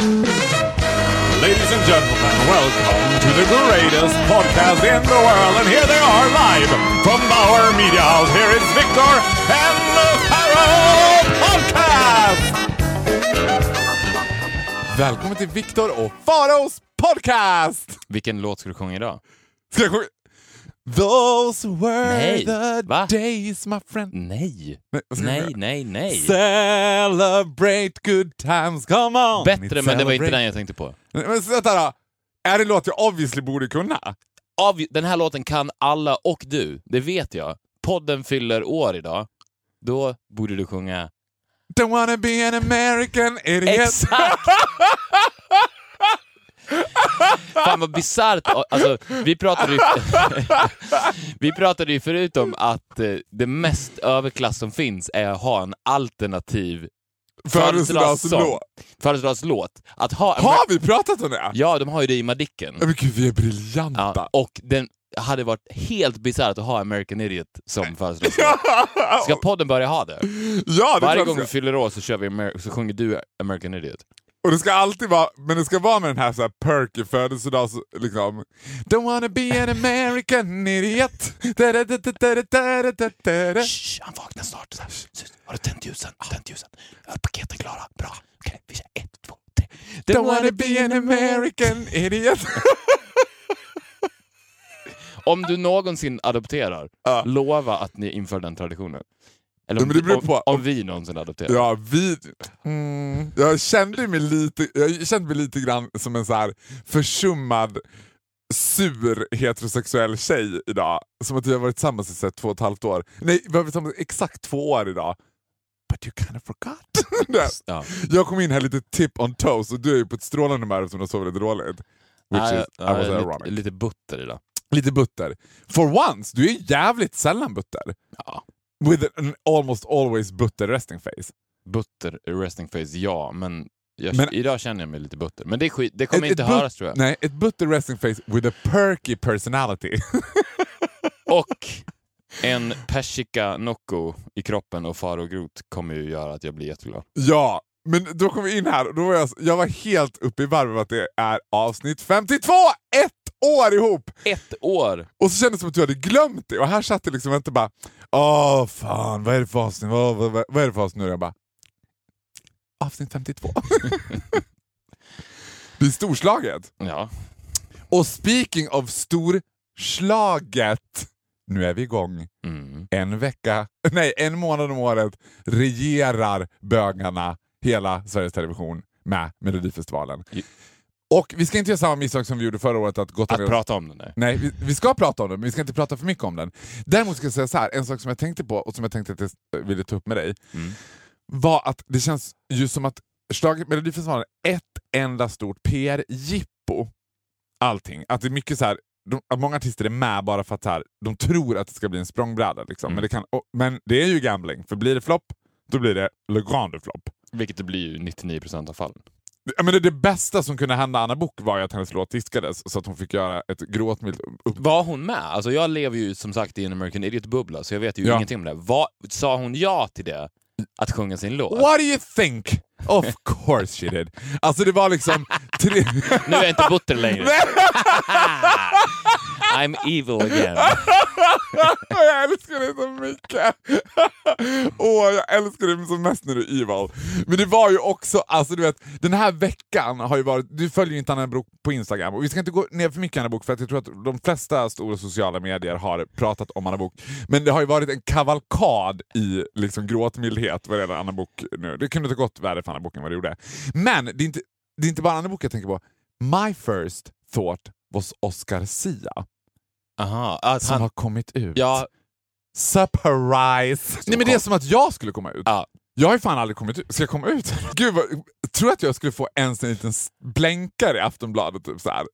Ladies and gentlemen, welcome to the greatest podcast in the world. And here they are live from Bauer Media House. Here is Victor and the Pharaoh Podcast! Välkommen till Viktor och Faraos podcast! Vilken låt ska du sjunga idag? Ska jag sjunga? Those were Nej, the va? days my friend... Nej. Nej, Nej, nej. Celebrate good times, come on! Bättre, men det var inte den jag tänkte på. Men vänta då. Är det en låt jag obviously borde kunna? Av, den här låten kan alla och du, det vet jag. Podden fyller år idag. Då borde du sjunga... Don't wanna be an American idiot. Exakt! Fan vad bisarrt. Alltså, vi pratade ju... vi pratade ju förut om att eh, det mest överklass som finns är att ha en alternativ Födelsedagslåt. födelsedagslåt. Att ha... Har vi pratat om det? Ja, de har ju det i Madicken. Men gud, vi är briljanta. Ja, och den hade varit helt bisarrt att ha American Idiot som födelsedagslåt. Ska podden börja ha det? Ja, det Varje gång vi fyller år så, kör vi Amer- så sjunger du American Idiot. Och det ska alltid vara, men det ska vara med den här, så här perky födelsedags... Liksom. Don't wanna be an American idiot. Da, da, da, da, da, da, da, da, da, da. Shh, han vaknar snart. Så här. Har du tänt ljusen? Tänt ljusen. Är paketen klara? Bra. Okej, vi kör ett, två, tre. Don't wanna be an American idiot. Om du någonsin adopterar, Ja. lova att ni inför den traditionen. Eller om, men det beror om, på. om vi någonsin adopterar. Ja, vi... Mm, jag kände mig lite, jag kände mig lite grann som en så här försummad sur heterosexuell tjej idag. Som att vi har varit tillsammans i så två och ett halvt år. Nej, vi har varit tillsammans exakt två år idag. But you kind of forgot. Ja. jag kom in här lite tip on toes och du är ju på ett strålande humör eftersom du har sovit dåligt. Which Ja, is, I ja, was lite, lite butter idag. Lite butter. For once, du är jävligt sällan butter. Ja. With an almost always butter resting face. Butter, resting face, ja, men, jag, Men- idag känner jag mig lite butter. Men det, är skit, det kommer Ett- inte ett höras tror jag. Nej, ett butter resting face with a perky personality. Och en persika Nocco i kroppen och Faro Groth kommer ju göra att jag blir jätteglad. ja, men då kom vi in här och då var jag, jag var helt uppe i varv att det är avsnitt 52! År ihop! Ett år! Och så kändes det som att du hade glömt det och här satt det liksom inte bara Åh fan, vad är det för avsnitt? Vad, vad, vad, vad är det för avsnitt nu? Jag bara Avsnitt 52. det är storslaget. Ja. Och speaking of storslaget, nu är vi igång. Mm. En vecka, nej en månad om året regerar bögarna hela Sveriges Television med Melodifestivalen. Och vi ska inte göra samma misstag som vi gjorde förra året att gå Att prata om den där. Nej, vi, vi ska prata om den, men vi ska inte prata för mycket om den. Däremot ska jag säga så här, en sak som jag tänkte på och som jag tänkte att jag ville ta upp med dig, Mm. var att det känns ju som att slaget Melodifestivalen är ett enda stort PR-jippo. Allting. Att det är mycket så här, de, att många artister är med bara för att här, de tror att det ska bli en språngbräda. Liksom. Mm. Men, det kan, och, men det är ju gambling, för blir det flopp, då blir det Le Grande flopp. Vilket det blir ju 99% av fallen. Ja, men det, det bästa som kunde hända Anna Book var ju att hennes låt diskades så att hon fick göra ett gråtmilt upp... Var hon med? Alltså jag lever ju som sagt i en American Idiot-bubbla, så jag vet ju Ja. ingenting om det. Vad, sa hon ja till det? Att sjunga sin låt? What do you think? Of course she did. Alltså det var liksom... Tre... Nu är jag inte butter längre. I'm evil again. jag älskar dig så mycket! Åh, jag älskar dig som mest när du är evil. Men det var ju också, alltså du vet, den här veckan har ju varit, du följer ju inte Anna Bok på Instagram och vi ska inte gå ner för mycket Anna Bok för att jag tror att de flesta stora sociala medier har pratat om Anna Bok. Men det har ju varit en kavalkad i liksom gråtmildhet vad gäller Anna Bok nu. Det kunde inte gått värre för Anna Bok än vad det gjorde. Men det är inte, det är inte bara Anna Bok jag tänker på. My first thought was Oscar Sia Aha, att som han... har kommit ut. Ja, Surprise! Nej men det är som att jag skulle komma ut. Ja. Jag har ju fan aldrig kommit ut. Ska jag komma ut? Gud, vad, tror du att jag skulle få ens en liten blänkare i Aftonbladet? Typ så här.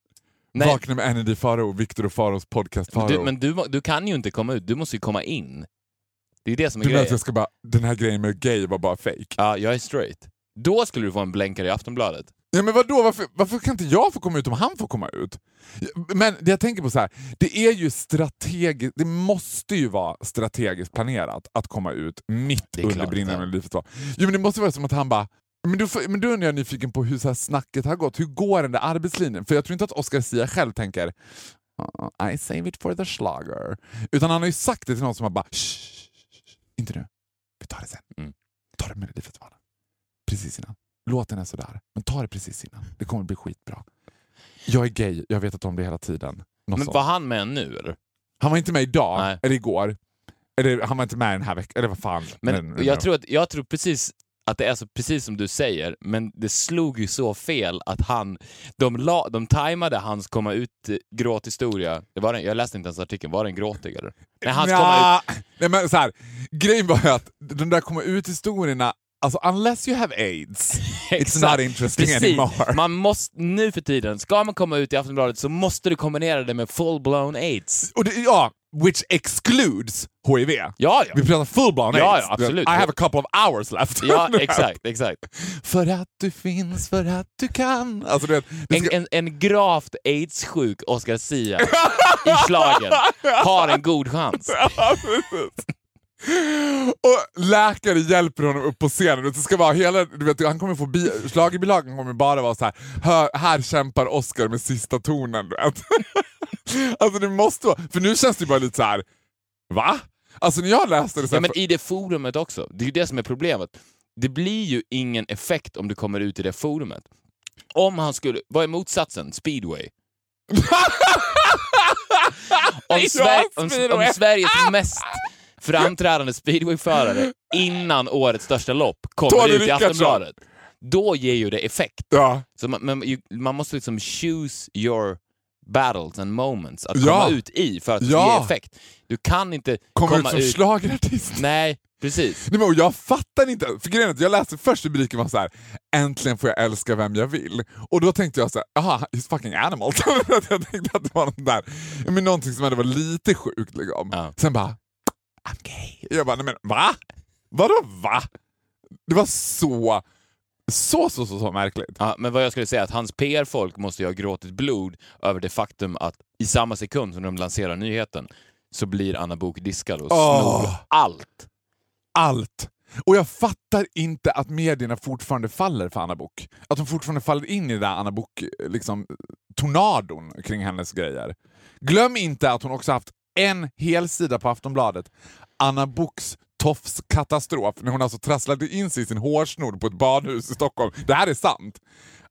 Nej. Vakna med Andy Faro, Viktor och Faros podcast Faro. du, men du, du kan ju inte komma ut, du måste ju komma in. Det är det som är du menar att grejen. jag ska bara, den här grejen med gay var bara fake. Ja, jag är straight. Då skulle du få en blänkare i Aftonbladet. Ja, men vadå, varför, varför kan inte jag få komma ut om han får komma ut? Men det jag tänker på så här, det är ju strategiskt, det måste ju vara strategiskt planerat att komma ut mitt under brinnande ja. Melodifestival. Jo men det måste vara som att han bara, Men, du, får- men då undrar jag nyfiken på hur så snacket har gått. Hur går den där arbetslinjen? För jag tror inte att Oscar Sia själv tänker "Uh, I save it for the schlager. Utan han har ju sagt det till någon som har bara "Shh, shh, shh, inte nu. Vi tar det sen. Mm. Ta det med Melodifestivalen. Precis innan. Låten är sådär, men ta det precis innan. Det kommer bli skitbra. Jag är gay, jag vet att om det hela tiden. Något Men sånt. var han med nu eller? Han var inte med idag, Nej. eller igår. Eller han var inte med den här veckan, eller vad fan. Men Men- jag tror, att, jag tror precis att det är så precis som du säger, men det slog ju så fel att han... De, la, de tajmade hans komma ut eh, jag läste inte ens artikeln, var det en gråtig eller? Nej, hans komma ut... Nej, men så här, grejen var ju att de där komma ut historierna, alltså unless you have aids, it's not interesting Precis. anymore. Man måste, nu för tiden, ska man komma ut i Aftonbladet så måste du kombinera det med full-blown aids. Och det, ja, which excludes HIV. Ja, ja. Vi pratar full-blown Ja, aids. ja, absolut. I have a couple of hours left. Ja, exakt, exakt. för att du finns, för att du kan. Alltså, det En, ska, en, en gravt aids-sjuk Oscar Sia i slagen har en god chans. Och läkare hjälper honom upp på scenen. Det ska vara hela, du vet, han kommer få bi, schlagerbilagan kommer bara vara så här. Hör, här kämpar Oscar med sista tonen. Du vet. alltså det måste vara, för nu känns det bara lite så här. va? Alltså när jag läste det så Ja, här, men i det forumet också. Det är ju det som är problemet. Det blir ju ingen effekt om du kommer ut i det forumet. Om han skulle... Vad är motsatsen? Speedway? om, Sver om, om Sveriges mest framträdande speedwayförare innan årets största lopp kommer Tony ut i. Aftonbladet, då ger ju det effekt. ja. Så man, ju- man måste liksom choose your battles and moments att Ja. komma ut i för att Ja. ge effekt. Du kan inte Kommer komma ut som ut... schlagerartist. Nej, precis. Nej, men jag fattar inte, för grejen jag läste först rubriken var så här: äntligen får jag älska vem jag vill. Och då tänkte jag så här, jaha, he's fucking animal. jag tänkte att det var något där, men någonting som ändå var lite sjukt. Liksom. Ja. Sen bara, I'm gay. Jag bara, nej men va? Vadå va? Det var så, så, så, så, så märkligt. Ja, men vad jag skulle säga är att hans PR-folk måste ju ha gråtit blod över det faktum att i samma sekund som de lanserar nyheten så blir Anna Bok diskad och Åh. snor allt. Allt. Och jag fattar inte att medierna fortfarande faller för Anna Bok. Att de fortfarande faller in i den där Anna Bok liksom, tornadon kring hennes grejer. Glöm inte att hon också haft en hel sida på Aftonbladet. Anna Boks tofskatastrof när hon alltså trasslade in sig i sin hårsnodd på ett badhus i Stockholm. Det här är sant.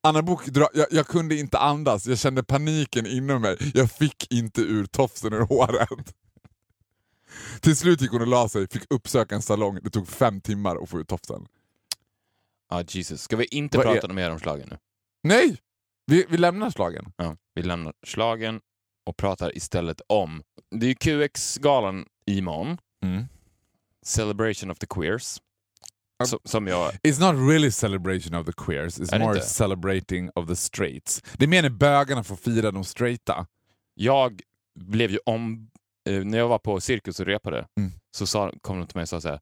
Anna Bok, dra- jag, jag kunde inte andas, jag kände paniken inom mig. Jag fick inte ur tofsen ur håret. Till slut gick hon och la sig, fick uppsöka en salong. Det tog fem timmar att få ut tofsen. Ja, Jesus. Ska vi inte Vad är- prata mer om slagen nu? Nej! Vi, vi lämnar slagen. Ja, vi lämnar slagen och pratar istället om... Det är QX-galan imorgon. Celebration of the Queers. Så, som jag... It's not really celebration of the queers, it's more inte? celebrating of the straights. Det är mer när bögarna får fira de straighta. Jag blev ju om... Eh, när jag var på Cirkus och repade Mm. så sa, kom de till mig och sa så här.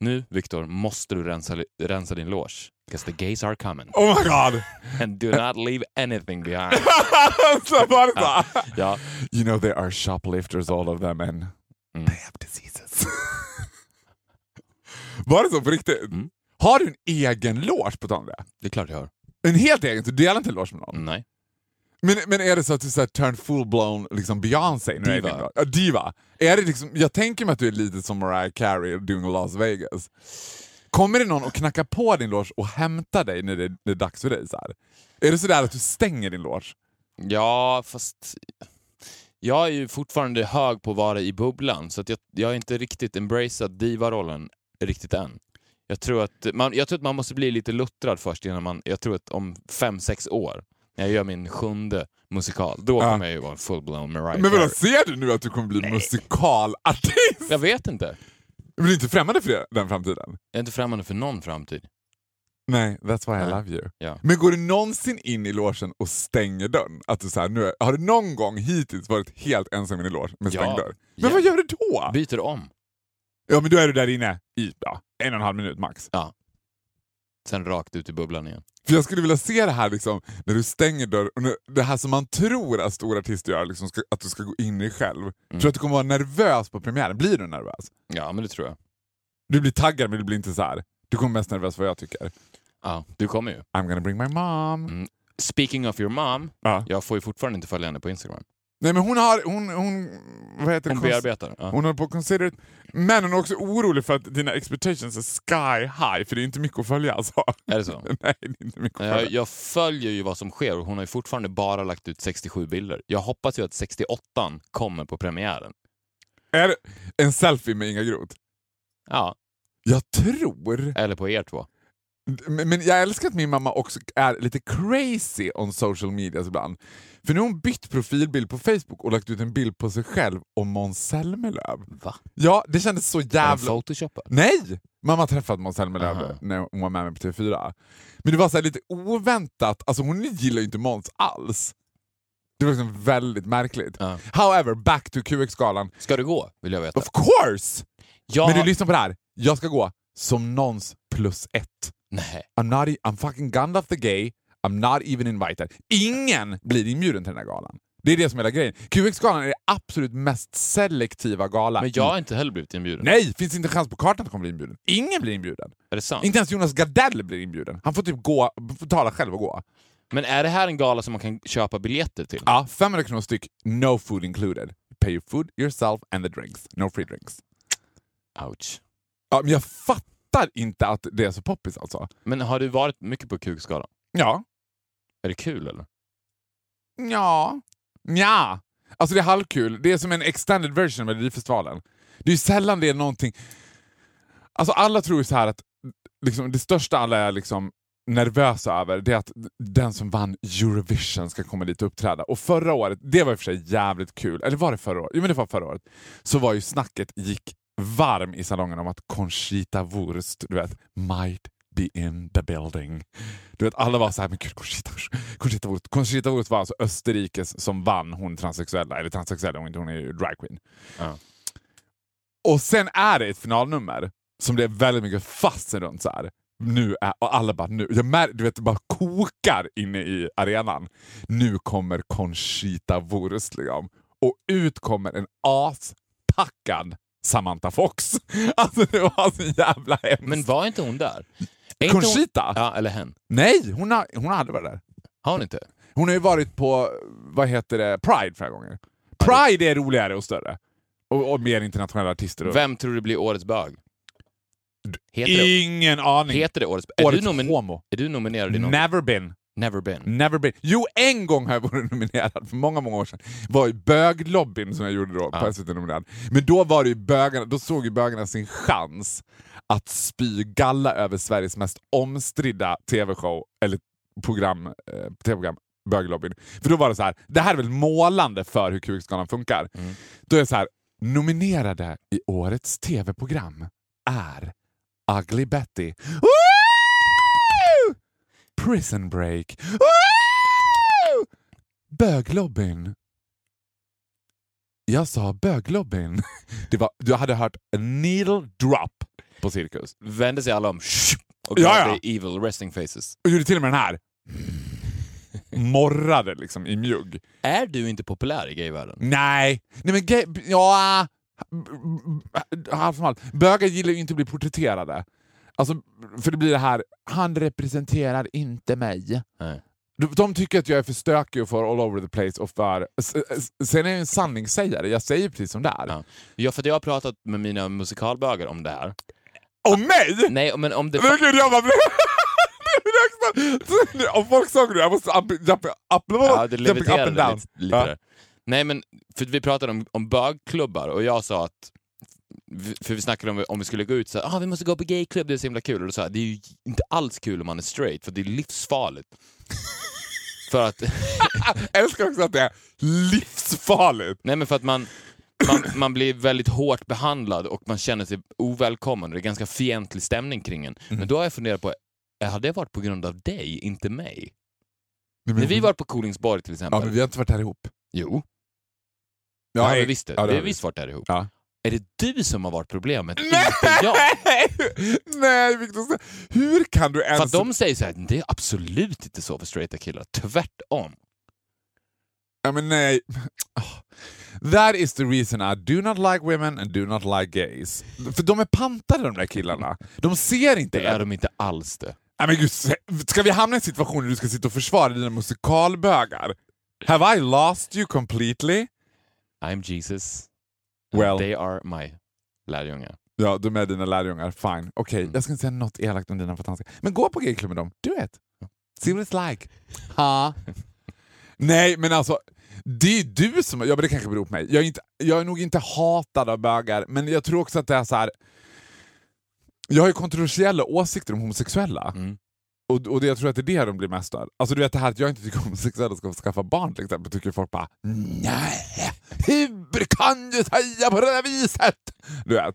Nu, Viktor, måste du rensa, rensa din loge. Because the gays are coming. Oh my god! And do not leave anything behind. så. Ja. You know they are shoplifters all of them and Mm. they have diseases. var det så på riktigt? Mm. Har du en egen loge på tal det? Det är klart jag har. En helt egen? Du delar inte loge med någon? Nej. Men, men är det så att du så här, turn full-blown liksom Beyoncé? Diva. Ja, diva. Är det liksom, jag tänker mig att du är lite som Mariah Carey doing Las Vegas. Kommer det någon och knackar på din loge och hämtar dig när det, det är dags för dig? Så här? Är det sådär att du stänger din loge? Ja, fast... Jag är ju fortfarande hög på att vara i bubblan, så att jag, jag har inte riktigt embraceat diva-rollen riktigt än. Jag tror, att man, jag tror att man måste bli lite luttrad först innan man... Jag tror att om fem, sex år, när jag gör min sjunde musikal, då Ja. kommer jag ju vara en full-blown Mariah Men vadå, ser du nu att du kommer bli musikalartist? Jag vet inte. Du är inte främmande för det, den framtiden? Jag är inte främmande för någon framtid. Nej, that's why I love you. Ja. Men går du någonsin in i logen och stänger dörren? Att du så här, nu är, har du någon gång hittills varit helt ensam i loge med Ja. stängd dörr? Men Ja. vad gör du då? Byter om. Ja men då är du där inne i ja, en och en halv minut max. Sen rakt ut i bubblan igen. För jag skulle vilja se det här liksom, när du stänger dörren, och när- det här som man tror att stora artister gör, liksom, ska, att du ska gå in i själv. Mm. Tror du att du kommer vara nervös på premiären? Blir du nervös? Ja, men det tror jag. Du blir taggad men du blir inte så här. Du kommer mest nervös vad jag tycker. Ja, du kommer ju. I'm gonna bring my mom. Mm. Speaking of your mom, Ja. jag får ju fortfarande inte följa henne på Instagram. Nej men hon har, hon, hon, vad heter det? Hon Cons- bearbetar. Ja. Hon håller på att consider it. Men hon är också orolig för att dina expectations är sky high, för det är inte mycket att följa alltså. Är det så? Nej, det är inte mycket att Jag, följa. jag följer ju vad som sker och hon har ju fortfarande bara lagt ut 67 bilder. Jag hoppas ju att 68 kommer på premiären. Är det en selfie med Inga Groth? Ja, Jag tror... eller på er två. Men jag älskar att min mamma också är lite crazy on social media ibland. För nu har hon bytt profilbild på Facebook och lagt ut en bild på sig själv och Måns Zelmerlöw. Va? Ja, det kändes så jävla... photoshopad? Nej! Mamma har träffat Måns Zelmerlöw Aha. när hon var med mig på TV4. Men det var så lite oväntat, alltså hon gillar ju inte Måns alls. Det var liksom väldigt märkligt. Ja. However, back to QX-galan. Ska du gå, vill jag veta. Of course! Jag Men du lyssnar på det här. Jag ska gå som någons plus ett. Nej. I'm, not, e- I'm fucking Gandalf the gay, I'm not even invited. Ingen blir inbjuden till den här galan. Det är det som är hela grejen. QX-galan är det absolut mest selektiva galan. Men jag har inte heller blivit inbjuden. Nej, finns inte chans på kartan att kommer bli inbjuden. Ingen blir inbjuden. Är det sant? Inte ens Jonas Gardell blir inbjuden. Han får typ gå, betala själv och gå. Men är det här en gala som man kan köpa biljetter till? Ja, 500 kronor styck, no food included. Pay your food yourself and the drinks. No free drinks. Ouch. Ja, men jag fattar inte att det är så poppis alltså. Men har du varit mycket på Kukskalan? Ja. Är det kul eller? Ja. Ja. Alltså det är halvkul. Det är som en extended version av Melodifestivalen. Det är ju sällan det är någonting... Alltså alla tror ju så här att liksom, det största alla är liksom nervösa över det är att den som vann Eurovision ska komma dit och uppträda. Och förra året, det var i och för sig jävligt kul, eller var det förra året? Jo men det var förra året. Så var ju snacket gick varm i salongen om att Conchita Wurst, du vet, might be in the building. Du vet, alla var så här, men gud Conchita, Conchita Wurst. Conchita Wurst var alltså Österrikes som vann hon transsexuella, eller transsexuella, hon hon är ju dragqueen. Ja. Och sen är det ett finalnummer som det är väldigt mycket fasten runt så här. Nu är, och alla bara nu, jag mär, du vet det bara kokar inne i arenan. Nu kommer Conchita Wurst liksom. Och ut kommer en aspackad Samantha Fox. Alltså det var så jävla hemskt. Men var inte hon där? Är Conchita? Hon... Ja, eller hen. Nej, hon har, hon har aldrig varit där. Har hon inte? Hon har ju varit på, vad heter det, Pride flera gånger. Pride är roligare och större. Och, och mer internationella artister. Och... Vem tror du blir årets bög? Heter det, Ingen aning. heter det årets bög? Är, Årets du nomin- homo. är du nominerad i något? Never been. Never been. Never been. Jo, en gång har jag varit nominerad, för många, många år sedan. var i böglobbyn som jag gjorde då, på Ja. SVT nominerad. Men då var det ju bögarna, då såg ju bögarna sin chans att spy galla över Sveriges mest omstridda TV-show, eller program, eh, TV-program, böglobbyn. För då var det så här, det här är väl målande för hur QX-galan funkar. Mm. Då är det så här, nominerade i årets TV-program är Ugly Betty. Woo! Prison Break. Woo! Böglobbyn. Jag sa böglobbyn. Det var, du hade hört a needle drop på Cirkus. Vände sig alla om och gav ja. evil resting faces. Och gjorde till och med den här. Morrade liksom i mjugg. Är du inte populär i gayvärlden? Nej, nej men gay, ja... Halvt. Bögar gillar ju inte att bli porträtterade. Alltså, för det blir det här, han representerar inte mig. Nej. De, tycker att jag är för stökig och för all over the place och för... Sen är jag en sanningssägare, jag säger precis som det är. Ja. Ja, för jag har pratat med mina musikalbögar om det här. Om mig? Nej, men om det... Men gud, jag bara... Om folk sa det, jag måste up, jump, up, Ja, det jumping up and leviterade down. lite, lite Ja. Nej, men för vi pratade om, om bögklubbar och jag sa att för vi snackade om om vi skulle gå ut så ah, vi måste gå på gayklubb, det är så himla kul. Och då sa det är ju inte alls kul om man är straight, för det är livsfarligt. för att, Jag älskar också att det är livsfarligt. nej men för att man, man, man blir väldigt hårt behandlad och man känner sig ovälkommen. Det är ganska fientlig stämning kring en. Mm. Men då har jag funderat på, har det varit på grund av dig, inte mig? Nej, men- När vi var på Kolingsborg till exempel. Ja, men vi har inte varit här ihop. Jo, Ja, ja, vi jag- visste. ja, det vi har har vi. visst varit där ihop. Ja. Är det du som har varit problemet, Nej! inte jag? Nej, Victor. Hur kan du För ens... att de säger så här, det är absolut inte så för straighta killar. Tvärtom. Ja, men nej. Oh. That is the reason I do not like women and do not like gays. För de är pantade de där killarna. De ser inte Det är de inte alls det. Nej, men gud, ska vi hamna i en situation där du ska sitta och försvara dina musikalbögar? Have I lost you completely? I'm Jesus. Well. They are my lärjungar. Ja, de är dina lärjungar. Fine. Okej, Mm. jag ska inte säga något elakt om dina fantastiska. Men gå på gayklubben med dem. Do it. See what it's like. Ha. Nej, men alltså. Det är du som... Ja, men det kanske beror på mig. Jag är, inte, jag är nog inte hatad av bögar, men jag tror också att det är så här. Jag har ju kontroversiella åsikter om homosexuella. Mm. Och, och det, jag tror att det är det de blir mest störd. Alltså du vet det här att jag inte tycker homosexuella ska få skaffa barn till exempel, tycker folk bara nej, hur kan du säga på det där viset? Du vet.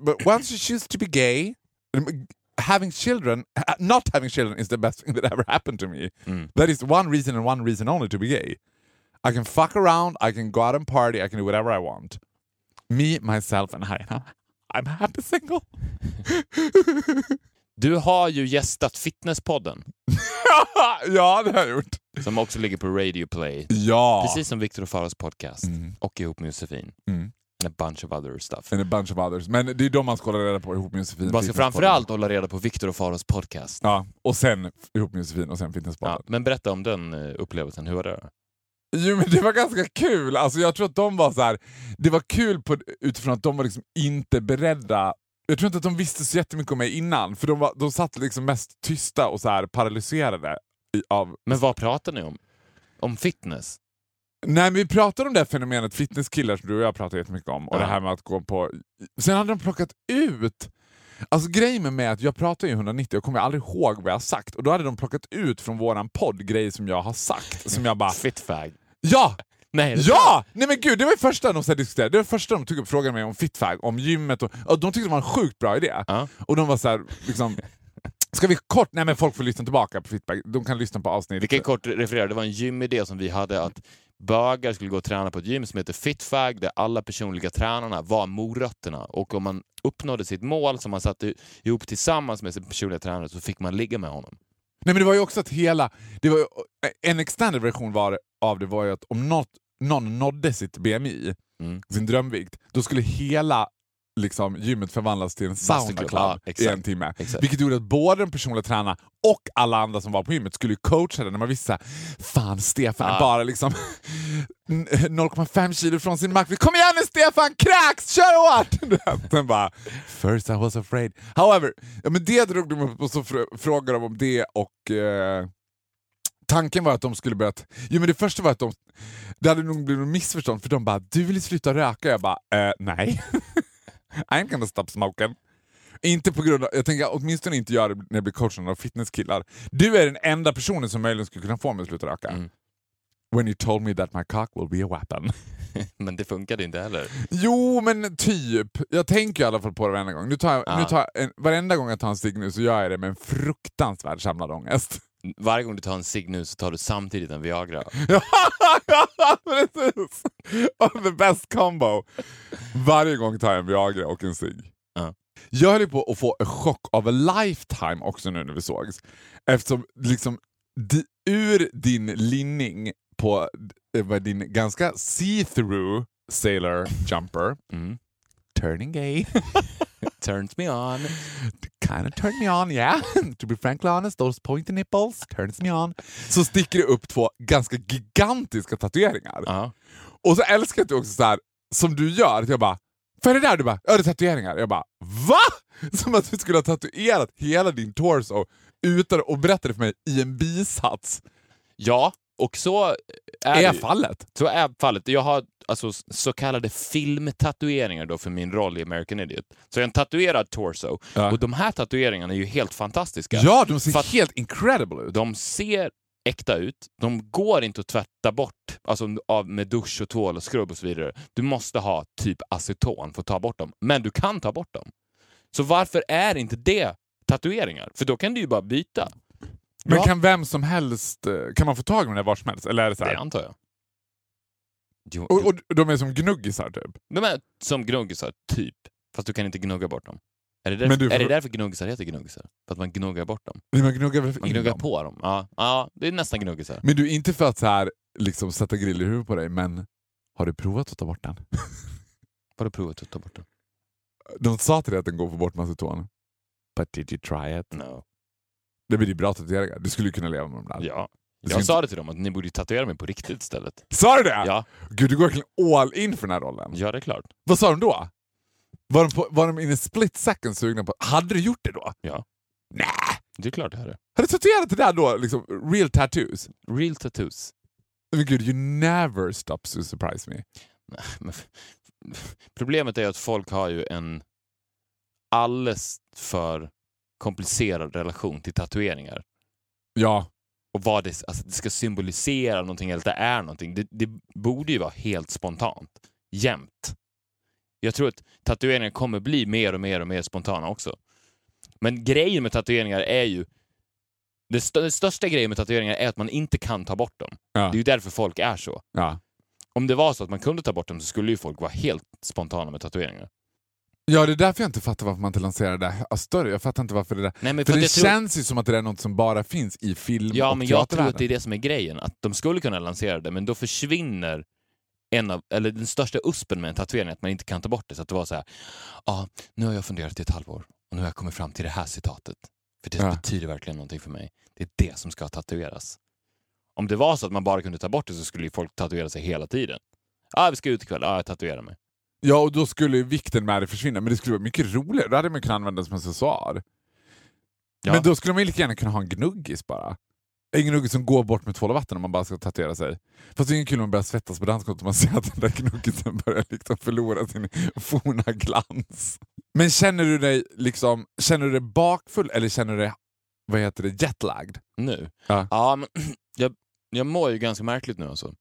But once you choose to be gay, having children, not having children is the best thing that ever happened to me. Mm. That is one reason and one reason only to be gay. I can fuck around, I can go out and party, I can do whatever I want. Me, myself and I. I'm happy single. Du har ju gästat Fitnesspodden, ja, det har jag gjort. som också ligger på Radio Play. Ja. Precis som Viktor och Faros podcast. Mm. Och ihop med Josefin. Mm. A bunch of other stuff. And a bunch of others. Men det är de man ska hålla reda på ihop med Josefin. Man ska framförallt hålla reda på Viktor och Faros podcast. Ja, och sen ihop med Josefin och sen Fitnesspodden. Ja, men berätta om den eh, upplevelsen, hur var det? Jo men det var ganska kul. Alltså, jag tror att de var så här. Det var kul på, utifrån att de var liksom inte beredda. Jag tror inte att de visste så jättemycket om mig innan, för de, var, de satt liksom mest tysta och så här paralyserade. I, av... Men vad pratar ni om? Om fitness? Nej men vi pratade om det här fenomenet fitnesskillar som du och jag pratar jättemycket om. Och Ja. det här med att gå på... Sen hade de plockat ut Alltså grejen med mig är att jag pratar ju 190 och kommer aldrig ihåg vad jag har sagt och då hade de plockat ut från våran podd grejer som jag har sagt. Som jag bara... Fitfag? Ja! Nej, Ja! Nej men gud, det var det första de så diskuterade. Det var det första de tog upp frågan mig om fitfag, om gymmet och, och de tyckte det var en sjukt bra idé. Ja. Och de var så här, liksom... Ska vi kort... Nej men folk får lyssna tillbaka på fitbag. De kan lyssna på avsnitt. Vi kan kort referera, det var en gymidé som vi hade att bögar skulle gå och träna på ett gym som heter Fitfag där alla personliga tränarna var morötterna och om man uppnådde sitt mål som man satte ihop tillsammans med sin personliga tränare så fick man ligga med honom. Nej men det var ju också att hela... Det var ju, en extended version var, av det var ju att om något, någon nådde sitt BMI, Mm. sin drömvikt, då skulle hela liksom, gymmet förvandlas till en sauna Masterclub. club Ja, i en timme. Exakt. Vilket gjorde att både den personliga tränaren och alla andra som var på gymmet skulle coacha den när man visste fan Stefan Ja. bara liksom 0,5 kilo från sin max. Kom igen nu Stefan, kräks, kör hårt! Sen bara, first I was afraid. However, ja, men det drog de upp och så fr- frågade de om det och eh, Tanken var att de skulle börja... Jo men det första var att de... Det hade nog blivit missförstånd för de bara “du vill sluta röka?” Jag bara eh, “nej”. I'm gonna stop smoking. Inte på grund av, jag tänker åtminstone inte göra det när jag blir coachad av fitnesskillar. Du är den enda personen som möjligen skulle kunna få mig att sluta röka. Mm. When you told me that my cock will be a weapon. Men det funkade inte heller. Jo men typ. Jag tänker i alla fall på det varenda gång. Nu tar jag, Ja. nu tar jag en, varenda gång jag tar en cigg nu så gör jag det med en fruktansvärd samlad ångest. Varje gång du tar en cigg nu så tar du samtidigt en Viagra. Precis! The best combo. Varje gång tar jag en Viagra och en cigg. Ja. Jag höll på att få en chock av a lifetime också nu när vi sågs. Eftersom liksom di, ur din linning på eh, din ganska see-through sailor jumper, Mm. turning gay, Turns me on. kind of turned me on, yeah. to be frankly honest, those pointy nipples turns me on. Så sticker det upp två ganska gigantiska tatueringar. Ja. Och så älskar jag att du också så här, som du gör, att jag bara är det där? Du bara, ja det är tatueringar. Jag bara, VA? Som att du skulle ha tatuerat hela din torso utan att berätta det för mig i en bisats. ja, och så är, Är fallet? Så är fallet. Jag har alltså så kallade filmtatueringar då för min roll i American Idiot. Så jag har en tatuerad torso. Ja. Och de här tatueringarna är ju helt fantastiska. Ja, de ser helt incredible ut. De ser äkta ut. De går inte att tvätta bort alltså av, med dusch och tvål och skrubb och så vidare. Du måste ha typ aceton för att ta bort dem. Men du kan ta bort dem. Så varför är inte det tatueringar? För då kan du ju bara byta. Men Ja. kan vem som helst, eh, kan man få tag i dem där var som helst? Eller är det så här? Det antar jag. Jo, Och, och de är som gnuggisar typ? De är som gnuggisar, typ. Fast du kan inte gnugga bort dem. Är det därför, får- är det därför gnuggisar heter gnuggisar? För att man gnuggar bort dem? Men Man gnuggar Man gnuggar dem? på dem? Ja, ja det är nästan gnuggisar. Men du, inte för att så här, liksom sätta grill i huvudet på dig, men har du provat att ta bort den? Har du provat att ta bort dem? De sa till dig att den går att få bort med aceton. But did you try it? No. Det blir bra tatueringar. Du skulle kunna leva med dem där. Ja. Du Jag sa det till dem att ni borde tatuera mig på riktigt istället. Sa du det? Ja, Gud, du går verkligen all in för den här rollen. ja det är klart. Vad sa de då? Var de, på, var de in a split second sugna på... Hade du gjort det då? Ja. Nej! Det är klart det här är. Har du tatuerat det där då? Liksom, real tattoos? Real tattoos. Men gud, you never stop to surprise me. F- Problemet är att folk har ju en alldeles för komplicerad relation till tatueringar. Ja. Och vad det, alltså det ska symbolisera någonting eller det är någonting. Det, det borde ju vara helt spontant. Jämt. Jag tror att tatueringar kommer bli mer och mer och mer spontana också. Men grejen med tatueringar är ju... Det, st- det största grejen med tatueringar är att man inte kan ta bort dem. Ja. Det är ju därför folk är så. ja. Om det var så att man kunde ta bort dem så skulle ju folk vara helt spontana med tatueringar. Ja, det är därför jag inte fattar varför man inte lanserar det här större. Jag fattar inte varför det där... Nej, men För för det tror- känns ju som att det är något som bara finns i film Ja, och men jag tror att det är det som är grejen. Att de skulle kunna lansera det, men då försvinner en av, eller den största uspen med en tatuering, att man inte kan ta bort det. Så att det var så här, ja, nu har jag funderat i ett halvår och nu har jag kommit fram till det här citatet. För det Ja. betyder verkligen någonting för mig. Det är det som ska tatueras. Om det var så att man bara kunde ta bort det så skulle ju folk tatuera sig hela tiden. Ja, vi ska ut ikväll. Ja, jag tatuerar mig. Ja, och då skulle ju vikten med det försvinna, men det skulle vara mycket roligare. Då hade man kunnat använda det som accessoar. Ja. Men då skulle man ju lika gärna kunna ha en gnuggis bara. En gnuggis som går bort med tvål och vatten om man bara ska tatuera sig. Fast det är ingen kul om man börjar svettas på dansgolvet och man ser att den där gnuggisen börjar liksom förlora sin forna glans. Men känner du dig liksom, känner du dig bakfull eller känner du dig vad heter det, jetlagged? Nu? Ja. men jag, jag mår ju ganska märkligt nu alltså.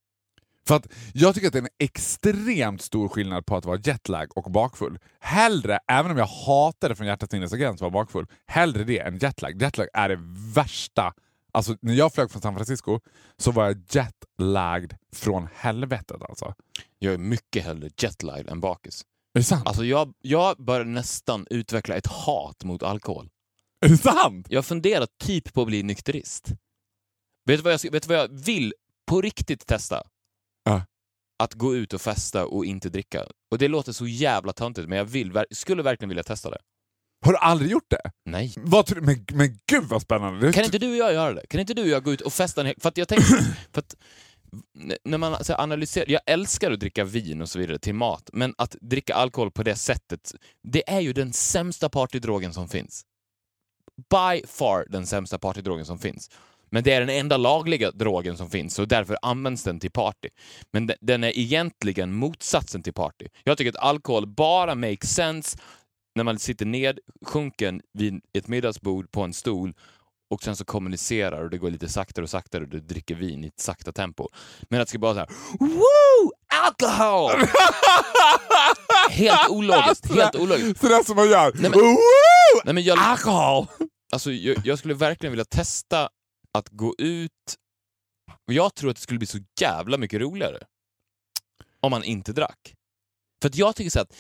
För att jag tycker att det är en extremt stor skillnad på att vara jetlag och bakfull. Hellre, även om jag hatar det från hjärtats innersta gräns att vara bakfull, hellre det än jetlag. Jetlag är det värsta. Alltså när jag flög från San Francisco så var jag jetlagged från helvetet alltså. Jag är mycket hellre jetlagged än bakis. Är det sant? Alltså jag, jag börjar nästan utveckla ett hat mot alkohol. är det sant? Jag funderar typ på att bli nykterist. Vet du vad jag, vet du vad jag vill på riktigt testa? Att gå ut och festa och inte dricka. Och det låter så jävla töntigt, men jag vill, skulle verkligen vilja testa det. Har du aldrig gjort det? Nej. Vad? Men, men gud vad spännande! Kan inte du och jag göra det? Kan inte du och jag gå ut och festa en. För att jag tänker... För att när man så här, analyserar... Jag älskar att dricka vin och så vidare till mat, men att dricka alkohol på det sättet, det är ju den sämsta partydrogen som finns. By far den sämsta partydrogen som finns. Men det är den enda lagliga drogen som finns och därför används den till party. Men de- den är egentligen motsatsen till party. Jag tycker att alkohol bara makes sense när man sitter nedsjunken vid ett middagsbord på en stol och sen så kommunicerar och det går lite saktare och saktare och du dricker vin i ett sakta tempo. Men att det ska bara så här Woo! Alcohol! helt ologiskt, helt ologiskt. Sådär som man gör. Nej, men- Woo! Nej, men jag, Alkohol! alltså, jag, jag skulle verkligen vilja testa att gå ut jag tror att det skulle bli så jävla mycket roligare om man inte drack. För att jag tycker så att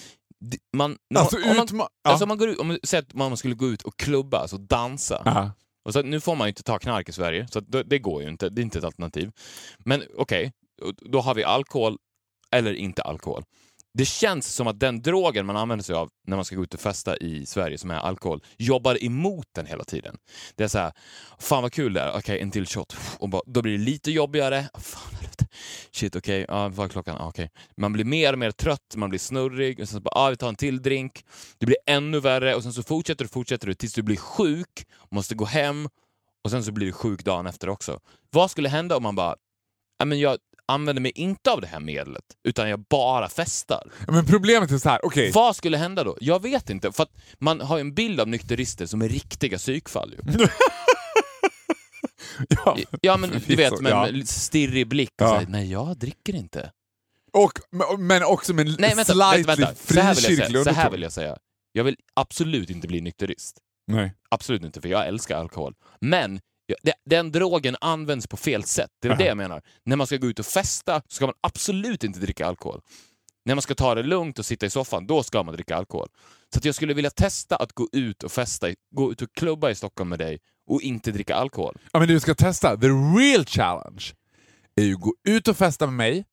man, Alltså, man, om, man, utma- ja. alltså om man går ut, om säger att man skulle gå ut och klubba, alltså dansa. Ja. Och så, nu får man ju inte ta knark i Sverige, så det, det går ju inte. Det är inte ett alternativ. Men okej, och då har vi alkohol eller inte alkohol. Det känns som att den drogen man använder sig av när man ska gå ut och festa i Sverige, som är alkohol, jobbar emot den hela tiden. Det är så här, fan vad kul det är, okej en till shot. Och bara, då blir det lite jobbigare. Fan. Shit, okej, ja, vad är klockan? Ah, okej. Man blir mer och mer trött, man blir snurrig, och sen så bara, ah, vi tar en till drink. Det blir ännu värre och sen så fortsätter du, fortsätter du tills du blir sjuk, måste gå hem och sen så blir du sjuk dagen efter också. Vad skulle hända om man bara, men jag använder mig inte av det här medlet, utan jag bara festar? Men problemet är så här, okej. Vad skulle hända då? Jag vet inte, för att man har ju en bild av nykterister som är riktiga psykfall. Ju. Ja. Ja, men du vet, med, Ja. stirrig blick och Ja. säger nej, jag dricker inte. Och, men- men också med en Nej, vänta, slightly vänta, vänta. Så här, vill jag frikyrklig säga, så här underton. vill jag säga. Jag vill absolut inte bli nykterist. Nej. Absolut inte, för jag älskar alkohol. Men ja, det- den drogen används på fel sätt. Det är det Aha. jag menar. När man ska gå ut och festa så ska man absolut inte dricka alkohol. När man ska ta det lugnt och sitta i soffan, då ska man dricka alkohol. Så jag skulle vilja testa att gå ut och festa, gå ut och klubba i Stockholm med dig och inte dricka alkohol. Ja, men du ska testa, the real challenge är ju att gå ut och festa med mig,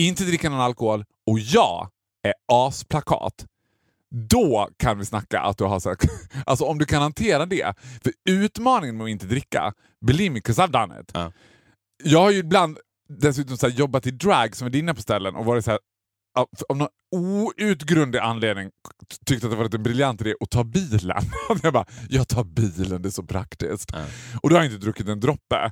inte dricka någon alkohol och jag är asplakat. Då kan vi snacka att du har här, alltså om du kan hantera det. För utmaningen med att inte dricka, believe me, 'cause I've done it. Ja. Jag har ju ibland dessutom så jobbat i drag som är dina på ställen och varit så här, av någon outgrundlig anledning tyckte att det var en briljant idé att ta bilen. jag bara, jag tar bilen, det är så praktiskt. Ja. Och då har jag inte druckit en droppe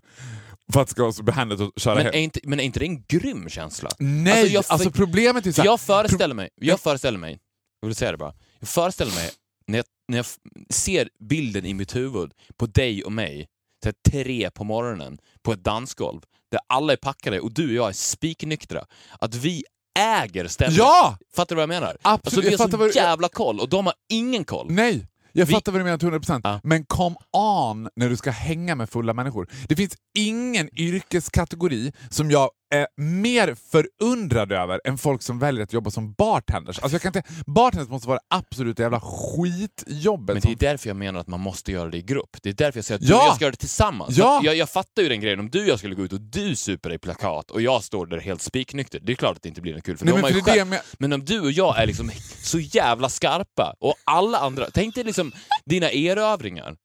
för att det ska vara så behändigt att köra Men hem. är, inte, men är inte det en grym känsla? Nej, Alltså, alltså, problemet är så här, jag föreställer mig, jag föreställer mig, jag vill säga det bara, jag föreställer mig när jag, när jag ser bilden i mitt huvud på dig och mig, så här, tre på morgonen, på ett dansgolv, där alla är packade och du och jag är spiknyktra, att vi äger stämningen. Ja! Fattar du vad jag menar? Absolut, Alltså, vi jag har så fattar vad jävla koll och de har ingen koll. Nej, jag Vi- fattar vad du menar till 100%. Ja. Men come on när du ska hänga med fulla människor. Det finns ingen yrkeskategori som jag är mer förundrad över än folk som väljer att jobba som bartenders. Alltså jag kan inte, bartenders måste vara absolut jävla skitjobbet. Men det är därför jag menar att man måste göra det i grupp. Det är därför jag säger att Ja! du och jag ska göra det tillsammans. Ja! Jag, jag fattar ju den grejen, om du och jag skulle gå ut och du super i plakat och jag står där helt spiknykter, det är klart att det inte blir något kul för Nej, men för det själv. Men om du och jag är liksom så jävla skarpa och alla andra, tänk dig liksom dina erövringar.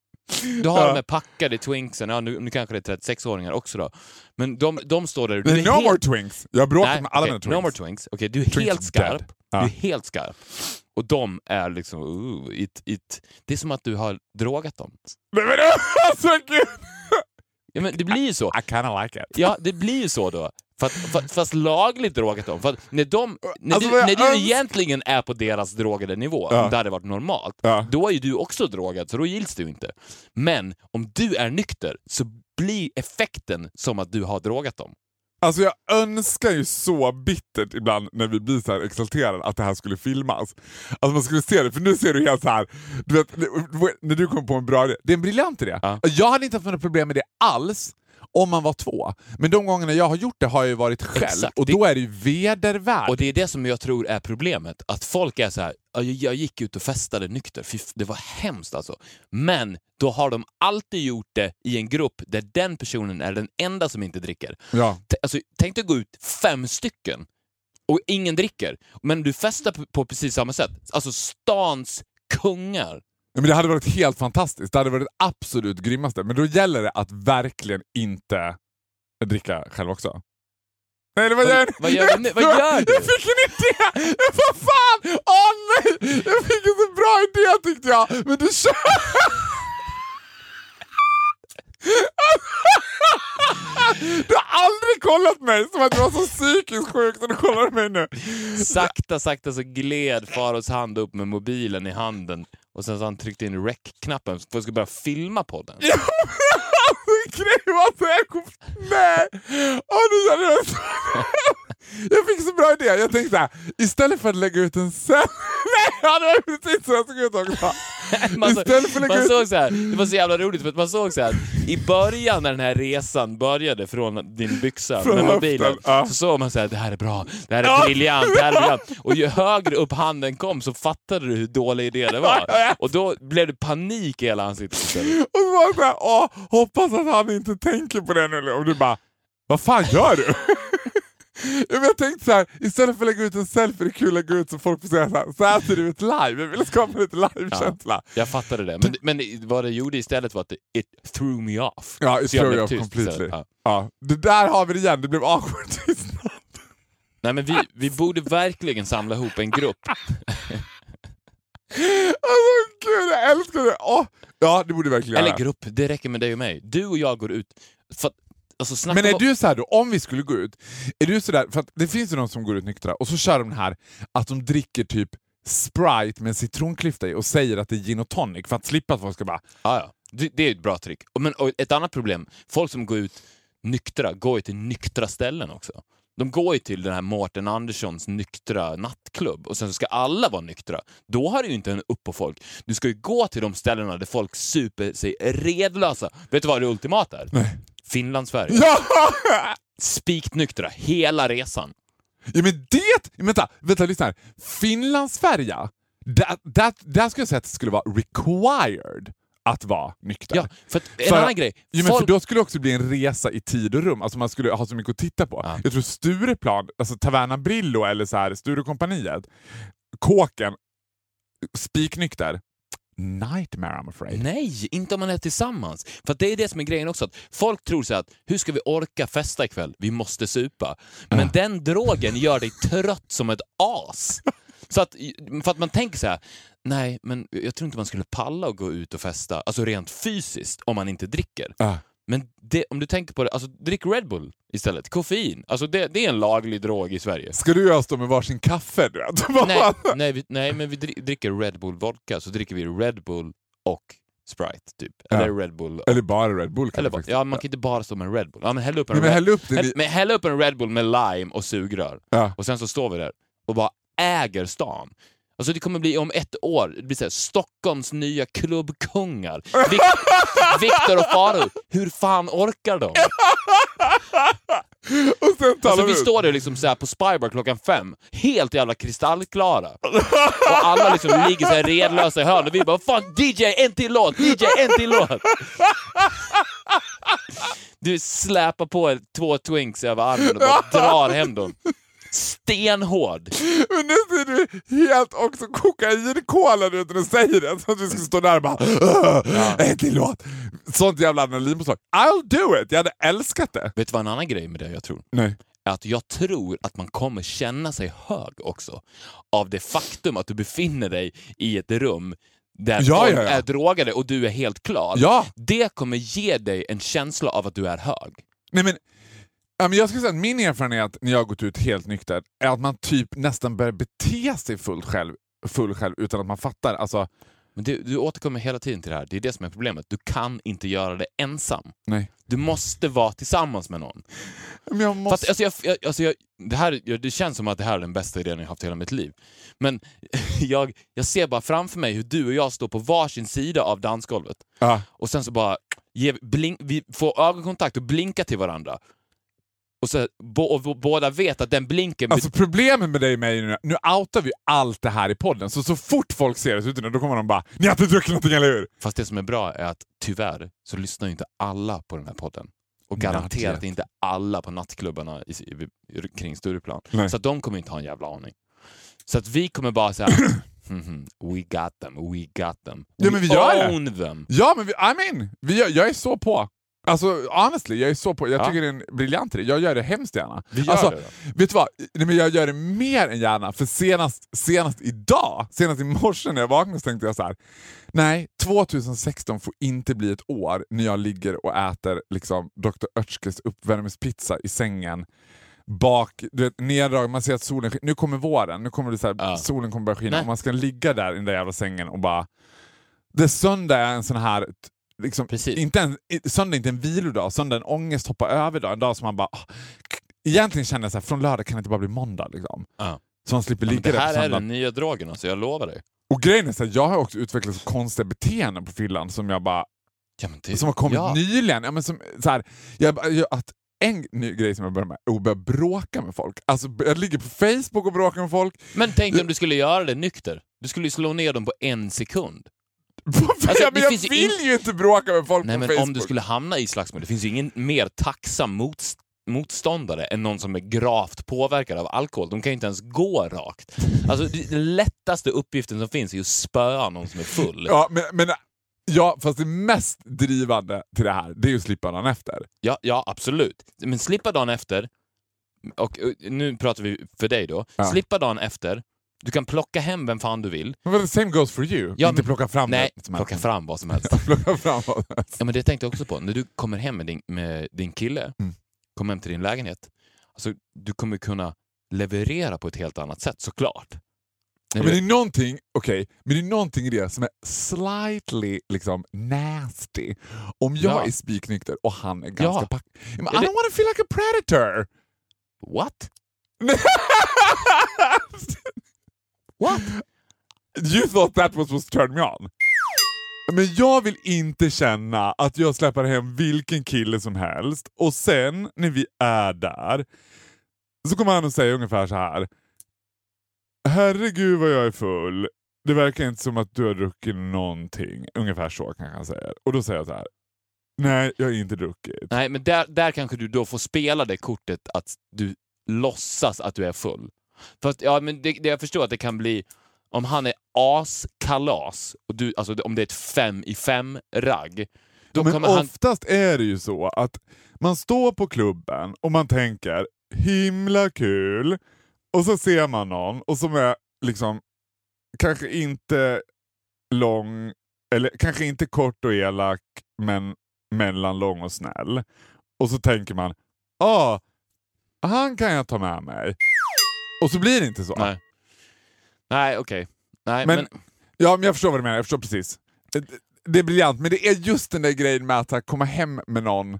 Du har Ja. de här packade twinksen, ja, nu, nu kanske det är 36-åringar också då. Men de, de står där du no helt... more twinks! Jag Nej, med alla okej, mina twinks. No more twinks. Okej, du är Twinks helt skarp. Ja. Du är helt skarp. Och de är liksom... Uh, it, it. Det är som att du har drogat dem. Nej, men, alltså, gud. Ja, men det blir ju så. I kinda like it. Ja, det blir ju så då. Fast, fast, fast lagligt drogat dem. För när, de, när, Alltså, du, när du egentligen är på deras drogade nivå, Ja. om det hade varit normalt, Ja. då är ju du också drogad, så då gills ju inte. Men om du är nykter så blir effekten som att du har drogat dem. Alltså jag önskar ju så bittert ibland när vi blir så här exalterade att det här skulle filmas. Att man skulle se det, för nu ser du helt så här. Du vet, när du kom på en bra idé. Det är en briljant idé. Ja. Jag hade inte haft några problem med det alls om man var två. Men de gångerna jag har gjort det har jag ju varit själv Exakt. och då är det ju vedervärd. Och det är det som jag tror är problemet. Att folk är så här, "Ja, jag- gick ut och festade nykter, Fy, det var hemskt alltså. Men då har de alltid gjort det i en grupp där den personen är den enda som inte dricker. Ja. T- Alltså, tänk dig gå ut fem stycken och ingen dricker, men du festar på, på precis samma sätt. Alltså stans kungar. Men det hade varit helt fantastiskt. Det hade varit det absolut grymmaste. Men då gäller det att verkligen inte dricka själv också. Nej, Vad- jag. vad gör du nu? Vad gör du? Jag fick en idé! Vad fan! Åh nej! Jag fick en så bra idé tyckte jag! Men du kör... Du har aldrig kollat mig som att du var så psykiskt sjuk så du kollar mig nu. Sakta, sakta så gled Faros hand upp med mobilen i handen och sen så han tryckte in rec-knappen för att ska börja filma podden. Ja, men grejen var att jag kom... Nej! Åh, nu känner jag så... Jag fick så bra idé. Jag tänkte så här, istället för att lägga ut en cell... Ja, det var precis så jag såg ut också. Man, Istället för såg så här, det var så jävla roligt för att man såg så här i början när den här resan började från din byxa Från med mobilen ja. så såg man så här, det här är bra, det här är Ja. briljant, det här är briljant. Och ju högre upp handen kom så fattade du hur dålig idé det var. Och då blev det panik i hela ansiktet istället. Och så var det så här, åh, hoppas att han inte tänker på det nu. Och du bara, vad fan gör du? Ja, jag tänkte så här, istället för att lägga ut en selfie, det är kul att lägga ut så folk får säga så här, så här ser det ut live. Jag ville skapa lite live-känsla. Jag fattade det. Men, men vad det gjorde istället var att det it threw me off. Ja, it Så threw you off completely. Ja. Ja, det där har vi det igen, det blev awkward tystnad. Nej men vi, vi borde verkligen samla ihop en grupp. Alltså gud, jag älskar det! Åh, ja, det borde verkligen Eller göra. grupp, det räcker med dig och mig. Du och jag går ut. För, alltså, Men är om- du så här då, om vi skulle gå ut, är du så där, för att det finns ju de som går ut nyktra och så kör de här att de dricker typ Sprite med en citronklyfta i och säger att det är gin och tonic för att slippa att folk ska bara Ja, ja. Det, det är ett bra trick. Men, och ett annat problem, folk som går ut nyktra går ju till nyktra ställen också. De går ju till den här Mårten Anderssons nyktra nattklubb och sen så ska alla vara nyktra. Då har du ju inte en upp på folk. Du ska ju gå till de ställena där folk super sig redlösa. Vet du vad det ultimata är? Nej. Finland-Sverige. Ja! Spiknyktra hela resan. ja men det, vänta, vänta lyssna här. Finlandsfärja, där, skulle jag säga att det skulle vara required att vara nykter. Ja, för en För- annan grej. Ja, men folk- för då skulle det också bli en resa i tid och rum, alltså man skulle ha så mycket att titta på. Ja. Jag tror Stureplan, alltså Taverna Brillo eller så här, Sturecompagniet, Kåken, spiknykter, nightmare I'm afraid. Nej, inte om man är tillsammans. För det är det som är grejen också. Att folk tror så att hur ska vi orka festa ikväll? Vi måste supa. Men den drogen gör dig trött som ett as. Så att, för att man tänker så här, nej, men jag tror inte man skulle palla att gå ut och festa, alltså rent fysiskt, om man inte dricker. Ah. Men det, om du tänker på det, alltså drick Red Bull istället. Koffein. Alltså det, det är en laglig drog i Sverige. Ska du och jag stå med varsin kaffe? Du vet? nej, nej, vi, nej, men vi dri- dricker Red Bull vodka, så dricker vi Red Bull och Sprite, typ. Ja. Eller Red Bull Eller bara Red Bull Eller kanske. bara, ja, man kan inte bara stå med en Red Bull. Ja, men häll upp en, Nej, men Red, häll upp häll, men häll upp en Red Bull med lime och sugrör. Ja. Och sen så står vi där och bara äger stan. Alltså det kommer bli om ett år, det blir så här, Stockholms nya klubbkungar. Vic- Viktor och Faro, hur fan orkar de? Och sen Alltså vi ut. står där liksom så på Spybar klockan fem, helt jävla kristallklara. Och alla liksom ligger så här redlösa i hörn och vi bara fan DJ en till låt, DJ en till låt. Du släpar på två twinks över armen och bara drar hem dem. Stenhård. Men nu ser du helt också kokainkolad ut när du säger det. Så att du ska stå där och bara ja. en till låt. Sånt jävla adrenalinpåslag. I'll do it! Jag hade älskat det. Vet du vad en annan grej med det jag tror? Nej. Att jag tror att man kommer känna sig hög också. Av det faktum att du befinner dig i ett rum där Ja, folk ja, ja. är drogade och du är helt klar. Ja. Det kommer ge dig en känsla av att du är hög. Nej men jag ska säga att min erfarenhet när jag har gått ut helt nykter är att man typ nästan börjar bete sig full själv, full själv utan att man fattar. Alltså, Men du, du återkommer hela tiden till det här. Det är det som är problemet. Du kan inte göra det ensam. nej. Du måste vara tillsammans med någon. Men jag måste... att, alltså, jag, jag, alltså, jag, det, här, det känns som att det här är den bästa idén jag haft i hela mitt liv. Men jag, jag ser bara framför mig hur du och jag står på varsin sida av dansgolvet. ja. Och sen så bara, ge, blink, vi får ögonkontakt och blinka till varandra. Och, så, bo, och båda vet att den blinken... Alltså problemet med dig och mig nu, nu outar vi allt det här i podden, så så fort folk ser oss ute då kommer de bara “Ni har inte druckit någonting, eller hur?” Fast det som är bra är att tyvärr så lyssnar ju inte alla på den här podden. Och garanterat inte alla på nattklubbarna i, i, kring Stureplan. Nej. Så de kommer inte ha en jävla aning. Så att vi kommer bara säga "Mhm, We got them, we got them. Ja, men vi gör det. own them. Ja, men vi, I mean, vi, jag är så på. Alltså honestly, jag är så på. Jag Ja. tycker det är en briljant idé. Jag gör det hemskt gärna. Vi gör alltså, det då. Vet du vad? Nej, men jag gör det mer än gärna, för senast, senast idag, senast i morse när jag vaknade så tänkte jag så här. Nej, 2016 får inte bli ett år när jag ligger och äter liksom, Dr. Oetkes uppvärmningspizza i sängen. Bak, du vet, neddrag, man ser att solen. Nu kommer våren, nu kommer det så här, Ja. solen kommer börja skina Nej. och man ska ligga där i den där jävla sängen och bara... Det söndag är en sån här... Liksom, inte en, söndag är inte en vilodag, söndag är en ångest hoppa över dag. En dag som man bara... k- Egentligen känner jag så här, från lördag kan det inte bara bli måndag. Liksom. Ja. Så man slipper Ja, ligga det där på här är den nya drogen, alltså, jag lovar dig. Och grejen är så här, jag har också utvecklat så konstiga beteenden på fyllan som jag bara Ja, det, som har kommit ja. nyligen. Ja, men som, så här, jag, jag, att en ny grej som jag börjar med är att börja bråka med folk. Alltså, jag ligger på Facebook och bråkar med folk. Men tänk om du skulle göra det nykter. Du skulle ju slå ner dem på en sekund. Ja, men jag vill ju inte bråka med folk Nej, på men Facebook. om du skulle hamna i slagsmål, det finns ju ingen mer tacksam motst motståndare än någon som är gravt påverkad av alkohol. De kan ju inte ens gå rakt. Alltså, den lättaste uppgiften som finns är att spöa någon som är full. Ja, men, men, ja, fast det mest drivande till det här, det är ju att slippa dagen efter. Ja, ja, absolut. Men slippa dagen efter, och eh, nu pratar vi för dig då, Ja. slippa dagen efter, du kan plocka hem vem fan du vill. Men the same goes for you. Ja, inte plocka fram Nej, det som helst. plocka fram vad som helst. plocka fram vad som helst. Ja, men det tänkte jag också på. När du kommer hem med din, med din kille, Mm. kommer hem till din lägenhet, alltså, du kommer kunna leverera på ett helt annat sätt såklart. När Men du- det är någonting, okej, men det är någonting i det som är slightly liksom nasty. Om jag Ja. är spiknykter och han är ganska Ja. pack... Men I det- don't want to feel like a predator! What? What? You thought that was supposed to turn me on? Men jag vill inte känna att jag släpper hem vilken kille som helst och sen när vi är där så kommer han att säga ungefär så här. Herregud vad jag är full. Det verkar inte som att du har druckit någonting. Ungefär så kanske han säger. Och då säger jag så här. Nej, jag har inte druckit. Nej, men där, där kanske du då får spela det kortet att du låtsas att du är full. Fast, ja, men det, det, jag förstår att det kan bli om han är askalas, och du, alltså om det är ett fem i fem-ragg, då Men kommer han... oftast är det ju så att man står på klubben och man tänker himla kul och så ser man någon och som är liksom kanske inte lång, eller kanske inte kort och elak men mellanlång och snäll. Och så tänker man, ah, han kan jag ta med mig. Och så blir det inte så. Nej, Nej okej. Nej, Men- men, Ja, men jag förstår vad du menar. Jag förstår precis. Det, det är briljant, men det är just den där grejen med att komma hem med någon.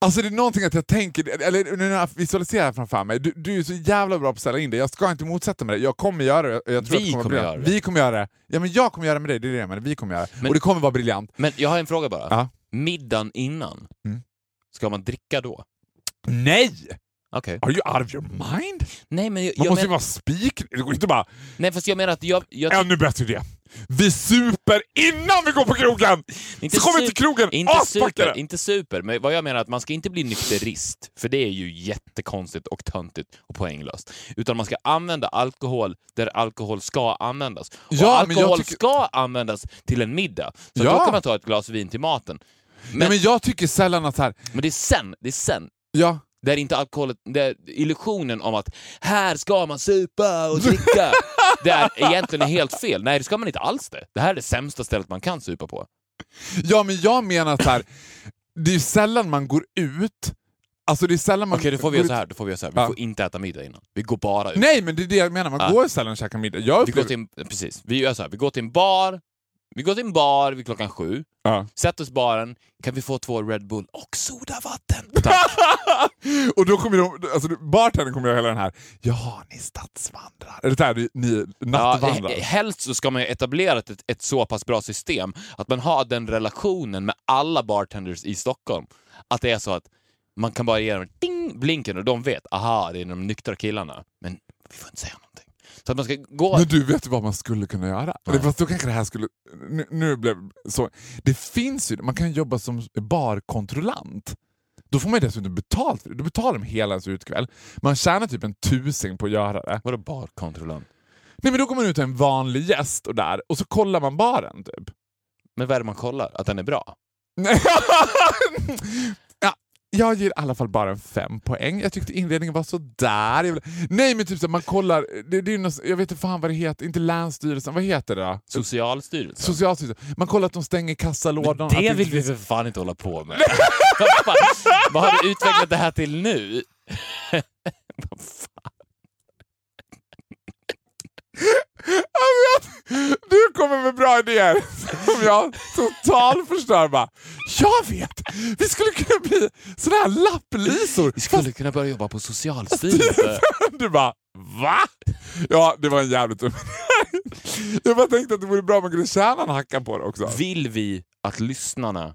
Alltså det är någonting att jag tänker, eller när jag visualiserar framför mig, du, du är så jävla bra på att ställa in det. Jag ska inte motsätta mig det. Jag kommer göra det. Jag tror Vi kommer bli- göra det. Vi kommer göra det. Ja, men jag kommer göra det med dig, det är det jag menar. Vi kommer göra det. Men- Och det kommer vara briljant. men jag har en fråga bara. Ja. Middagen innan, Mm. ska man dricka då? Nej! Okej. Are you out of your mind? Nej, men jag, Man jag måste ju men, vara spik. Det går inte bara, nej, fast jag menar att jag... jag ännu bättre idé. Vi super innan vi går på krogen! inte så kommer vi till krogen Inte aspackade! super, inte super, men vad jag menar är att man ska inte bli nykterist, för det är ju jättekonstigt och töntigt och poänglöst. Utan man ska använda alkohol där alkohol ska användas. Och Ja, alkohol tycker- ska användas till en middag. Så Ja. då kan man ta ett glas vin till maten. Men, Nej, men jag tycker sällan att här, men det är sen, det är sen. ja, Där inte alkoholet, där illusionen om att här ska man supa och dricka, det är egentligen helt fel. Nej, det ska man inte alls det. Det här är det sämsta stället man kan supa på. Ja, men jag menar att här, det är sällan man går ut. Alltså det är sällan man Okej, då får vi göra så här. Då får vi, så här. vi Ja. får inte äta middag innan. Vi går bara ut. Nej, men det är det jag menar. Man Ja. går sällan och käkar middag. Jag Vi går upplever... till, en- precis, vi gör så här. Vi går till en bar, vi går till en bar vid klockan sju, Ja. sätter oss i baren, kan vi få två Red Bull och sodavatten? Tack. och då kommer de, alltså bartendern kommer göra hela den här, ja ni stadsvandrar. Eller det här, ni, Ja, nattvandrar. he- helst så ska man ju etablera ett, ett så pass bra system att man har den relationen med alla bartenders i Stockholm. Att det är så att man kan bara ge dem ding, blinken och de vet, aha, det är de nyktra killarna. Men vi får inte säga någonting. Så att man ska gå... Men du, vet vad man skulle kunna göra? Eller fast då kanske det här skulle... Nu, nu blev så... Det finns ju, man kan jobba som barkontrollant. Då får man ju dessutom betalt för det. Då betalar de hela ens utkväll. Man tjänar typ en tusing på att göra det. Vadå barkontrollant? Nej men då kommer man ut en vanlig gäst och där och så kollar man baren typ. Men vad är det man kollar? Att den är bra? ja, jag ger i alla fall bara en fem poäng. Jag tyckte inledningen var så där. Jag vill... Nej men typ så här, man kollar, det, det är något, jag vet inte fan vad det heter, inte Länsstyrelsen, vad heter det då? Socialstyrelsen? Socialstyrelsen. Man kollar att de stänger kassalådan. det vill vi för fan inte hålla på med. Vad Vad har du utvecklat det här till nu? Vad fan? Du kommer med bra idéer som jag totalt förstör bara. Jag vet! Vi skulle kunna bli såna här lapplisor. Vi skulle kunna börja jobba på Socialstyrelsen. Du bara, va? Ja, det var en jävligt dum Jag bara tänkte att det vore bra om man kunde tjäna en hacka på det också. Vill vi att lyssnarna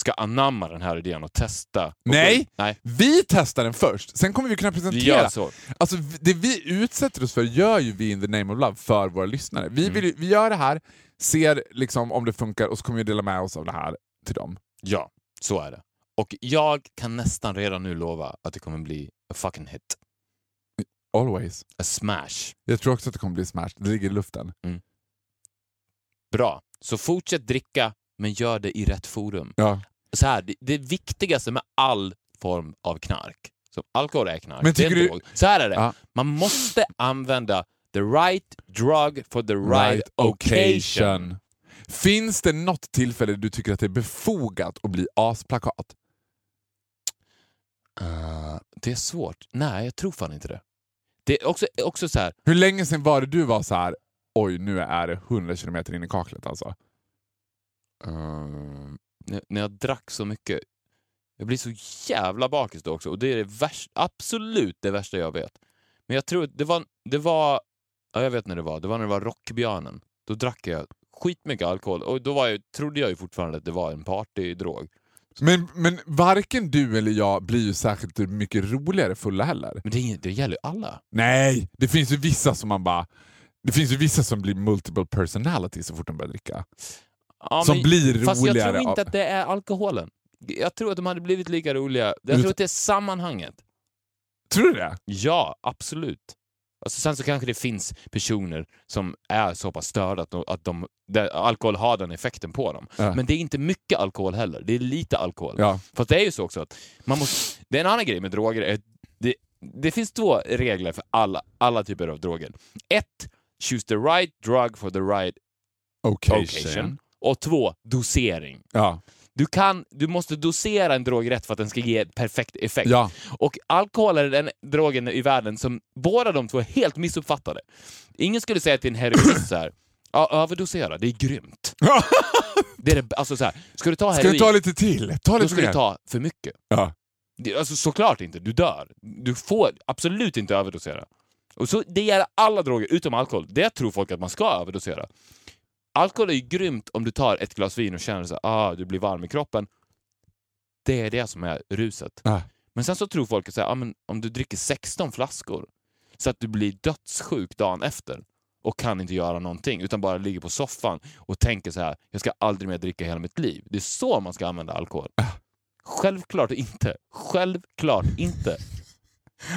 ska anamma den här idén och testa? Och Nej. gå- Nej, Vi testar den först, sen kommer vi kunna vi presentera. gör så. Alltså, det vi utsätter oss för gör ju vi in the name of love för våra lyssnare. Vi, Mm. vill, vi gör det här, ser liksom om det funkar och så kommer vi dela med oss av det här till dem. Ja, så är det. Och jag kan nästan redan nu lova att det kommer bli a fucking hit. Always. A smash. Jag tror också att det kommer bli smash. Det ligger i luften. Bra. Så fortsätt dricka, men gör det i rätt forum. Ja. Så här, det, det viktigaste med all form av knark, så alkohol är knark, Men det är en du- drog. Så här är det, Ja. man måste använda the right drug for the right, occasion. Finns det något tillfälle du tycker att det är befogat att bli asplakat? Uh, det är svårt. Nej, jag tror fan inte det. Det är också, också så här, Hur länge sedan var det du var så här? oj nu är det 100 km in i kaklet alltså? ehm, när, jag drack så mycket, jag blir så jävla bakis då också och det är det värsta, absolut det värsta jag vet. Men jag tror det var, det var, ja jag vet när det var, det var när det var Rockbjörnen. Då drack jag skitmycket alkohol och då var jag, trodde jag ju fortfarande att det var en partydrog. Men, men varken du eller jag blir ju särskilt mycket roligare fulla heller. Men det, det gäller ju alla. Nej, det finns ju vissa som man bara... Det finns ju vissa som blir multiple personality så fort de börjar dricka. Ja, som men- blir Fast jag roligare. tror inte att det är alkoholen. Jag tror att de hade blivit lika roliga. Jag tror att det är sammanhanget. Tror du det? Ja, absolut. Alltså, sen så kanske det finns personer som är så pass störda att, de, att de, alkohol har den effekten på dem. Ja. Men det är inte mycket alkohol heller, det är lite alkohol. Ja. Fast det är ju så också att man måste... Det är en annan grej med droger. Är, det, det finns två regler för alla, alla typer av droger. Ett, choose the right drug for the right Occasion. occasion. Och två, dosering. Ja. Du, kan, du måste dosera en drog rätt för att den ska ge perfekt effekt. Ja. Och alkohol är den drogen i världen som båda de två är helt missuppfattade. Ingen skulle säga till en heroinist så här, ja, överdosera, det är grymt. Det är det, alltså så här, ska du ta Ska heroin, du ta lite till? Ta då lite ska du mer. ta för mycket. Ja. Det, alltså såklart inte, du dör. Du får absolut inte överdosera. Och så, det gäller alla droger utom alkohol. Det tror folk att man ska överdosera. Alkohol är ju grymt om du tar ett glas vin och känner så här, ah, du blir varm i kroppen. Det är det som är ruset. Ja. Men sen så tror folk att ah, men om du dricker 16 flaskor så att du blir dödssjuk dagen efter och kan inte göra någonting utan bara ligger på soffan och tänker så här, jag ska aldrig mer dricka hela mitt liv. Det är så man ska använda alkohol. Självklart inte. Självklart inte.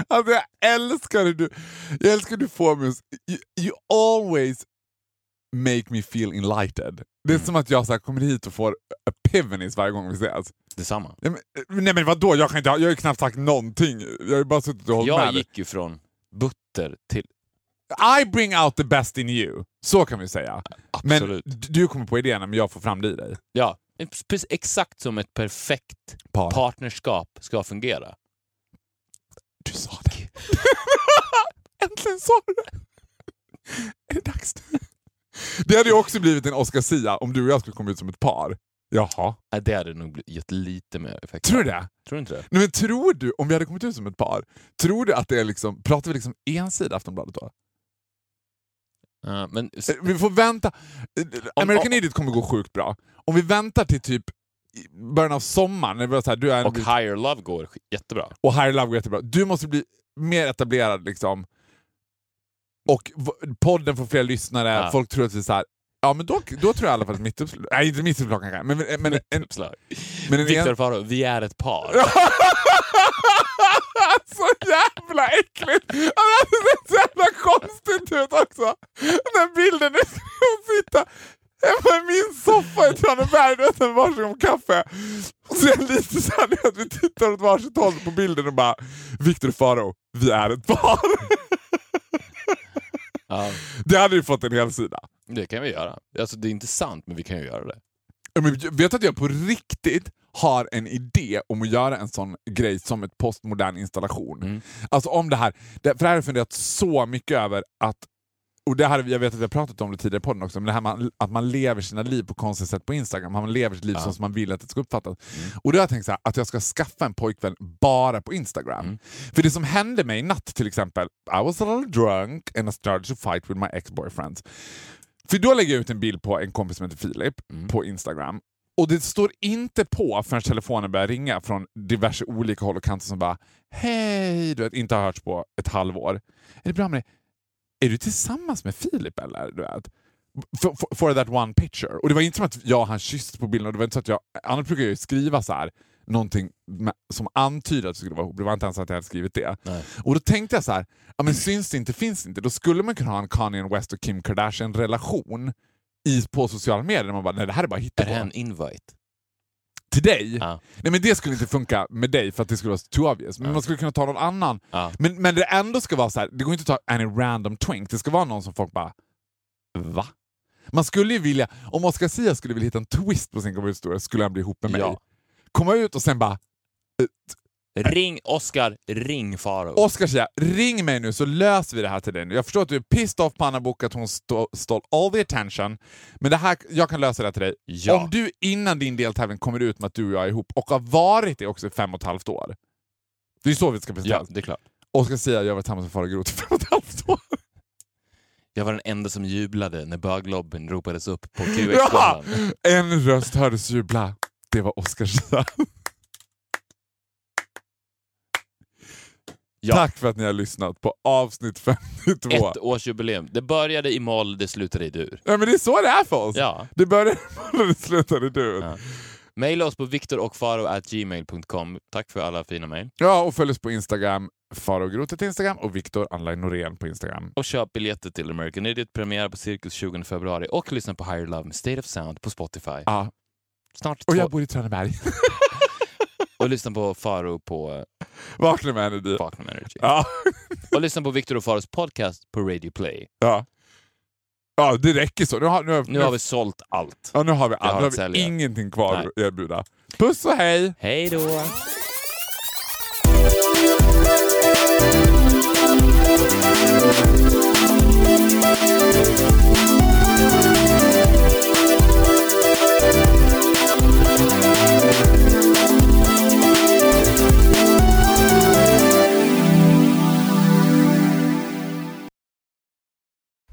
Alltså jag älskar hur du, jag älskar hur du får mig att- you, you always make me feel enlightened. Det är Mm. som att jag så här, kommer hit och får epiphanies varje gång vi ses. Detsamma. Nej men, nej, men vadå, jag, kan inte, jag har ju knappt sagt någonting. Jag har ju bara suttit och hållit med Jag gick ju från butter till... I bring out the best in you. Så kan vi säga. Men Absolut. d- du kommer på idéerna men jag får fram det i dig. Ja, exakt som ett perfekt Par. partnerskap ska fungera. Du sa det. Äntligen sa du det. Är det dags nu? Det hade ju också blivit en Oscar Sia om du och jag skulle komma ut som ett par. Jaha. Nej, Det hade nog gett lite mer effekt. Tror du det? Tror du inte det? Nej, men tror du, om vi hade kommit ut som ett par, tror du att det är liksom, pratar vi liksom ensida Aftonbladet då? Ja, men Eh, Vi får vänta. Eh, American om- Idiot kommer gå sjukt bra. Om vi väntar till typ början av sommaren, när vi var så här, du är en och Higher Love går jättebra. och Higher Love går jättebra. Du måste bli mer etablerad liksom. Och podden får fler lyssnare, Ja. folk tror att vi är så här. Ja men då, då tror jag i alla fall att mitt uppslag, nej inte mitt uppslag kanske, men, men, men en, Uppslag. men en, Viktor Faro, vi är ett par. så jävla äckligt! Alltså, det ser så jävla konstigt ut också. Den bilden, ska hon sitta hemma i min soffa i Traneberg vet, med varsin kaffe. Och så är det lite så här, du vet, vi tittar åt varsitt håll på bilden och bara Viktor Faro, vi är ett par. Ja, Det hade ju fått en hel sida. det kan vi göra. Alltså, det är inte sant, men vi kan ju göra det. Men vet att jag på riktigt har en idé om att göra en sån grej som ett postmodern installation? Mm. Alltså om det här, för det här har jag funderat så mycket över att och det här, jag vet att vi har pratat om det tidigare i podden också, men det här man, att man lever sina liv på konstigt sätt på Instagram. Man lever sitt liv Ja. som man vill att det ska uppfattas. Mm. Och då har jag tänkt så här, att jag ska skaffa en pojkvän bara på Instagram. Mm. För det som hände mig i natt till exempel, I was a little drunk and I started to fight with my ex-boyfriends. För då lägger jag ut en bild på en kompis som heter Filip Mm. på Instagram. Och det står inte på förrän telefonen börjar ringa från diverse olika håll och kanter som bara Hej! Du vet, inte har hörts på ett halvår. Är det bra med dig? Är du tillsammans med Filip eller? Du vet? For, for, for that one picture. Och det var inte som att jag och han kysste på bilden. Och det var inte så att jag, annars brukar jag ju skriva så här någonting med, som antyder att vi skulle vara ihop. Det var inte ens att jag hade skrivit det. Nej. Och då tänkte jag så här, ja men syns det inte, finns det inte. Då skulle man kunna ha en Kanye West och Kim Kardashian relation i, på sociala medier. Man bara, nej det här är bara Är hittepå. det en invite? Till dig? Ja. Nej men det skulle inte funka med dig för att det skulle vara too obvious. Men Ja. man skulle kunna ta någon annan. Ja. Men, men det ändå ska vara så här, det går inte att ta any random twink. Det ska vara någon som folk bara, va? Man skulle ju vilja, om Oscar Sia skulle vilja hitta en twist på sin comedy skulle han bli ihop med mig. Komma ut och sen bara, Ring Oscar, ring Faro. Oscar Sia, ring mig nu så löser vi det här till dig. Jag förstår att du är pissed off på Anna Book att hon stå, stole all the attention, men det här, jag kan lösa det här till dig. Ja. Om du innan din deltävling kommer ut med att du och jag är ihop och har varit det också i fem och ett halvt år. Det är så vi ska presentera Ja, det är klart. Oscar Sia, jag har varit tillsammans med Farao Groth i fem och ett halvt år. Jag var den enda som jublade när böglobbyn ropades upp på Ja! QX-galan. En röst hördes jubla. Det var Oscar Sia. Ja. Tack för att ni har lyssnat på avsnitt 52. Ett årsjubileum. Det började i moll, det slutade i dur. Ja, men det är så det är för oss. Ja. Det började och det slutade du. Ja. Maila oss på viktorochfaro.gmail.com. Tack för alla fina mejl. Ja, och följ oss på Instagram. Faro Grote till Instagram och Viktor Anlein Norén på Instagram. Och köp biljetter till American Idiot, premiär på Cirkus 20 februari och lyssna på Higher Love med State of Sound på Spotify. Ja, Snart och två... jag bor i Traneberg. Och lyssna på Faro på eh, Vakna med Energy. Vakna med Energy. Ja. Och lyssna på Viktor och Faros podcast på Radio Play. Ja. ja, det räcker så. Nu har, nu, Nu har vi sålt allt. ja, nu har vi, har allt. Nu har vi sälja. ingenting kvar Nej. att erbjuda. Puss och hej! Hej då!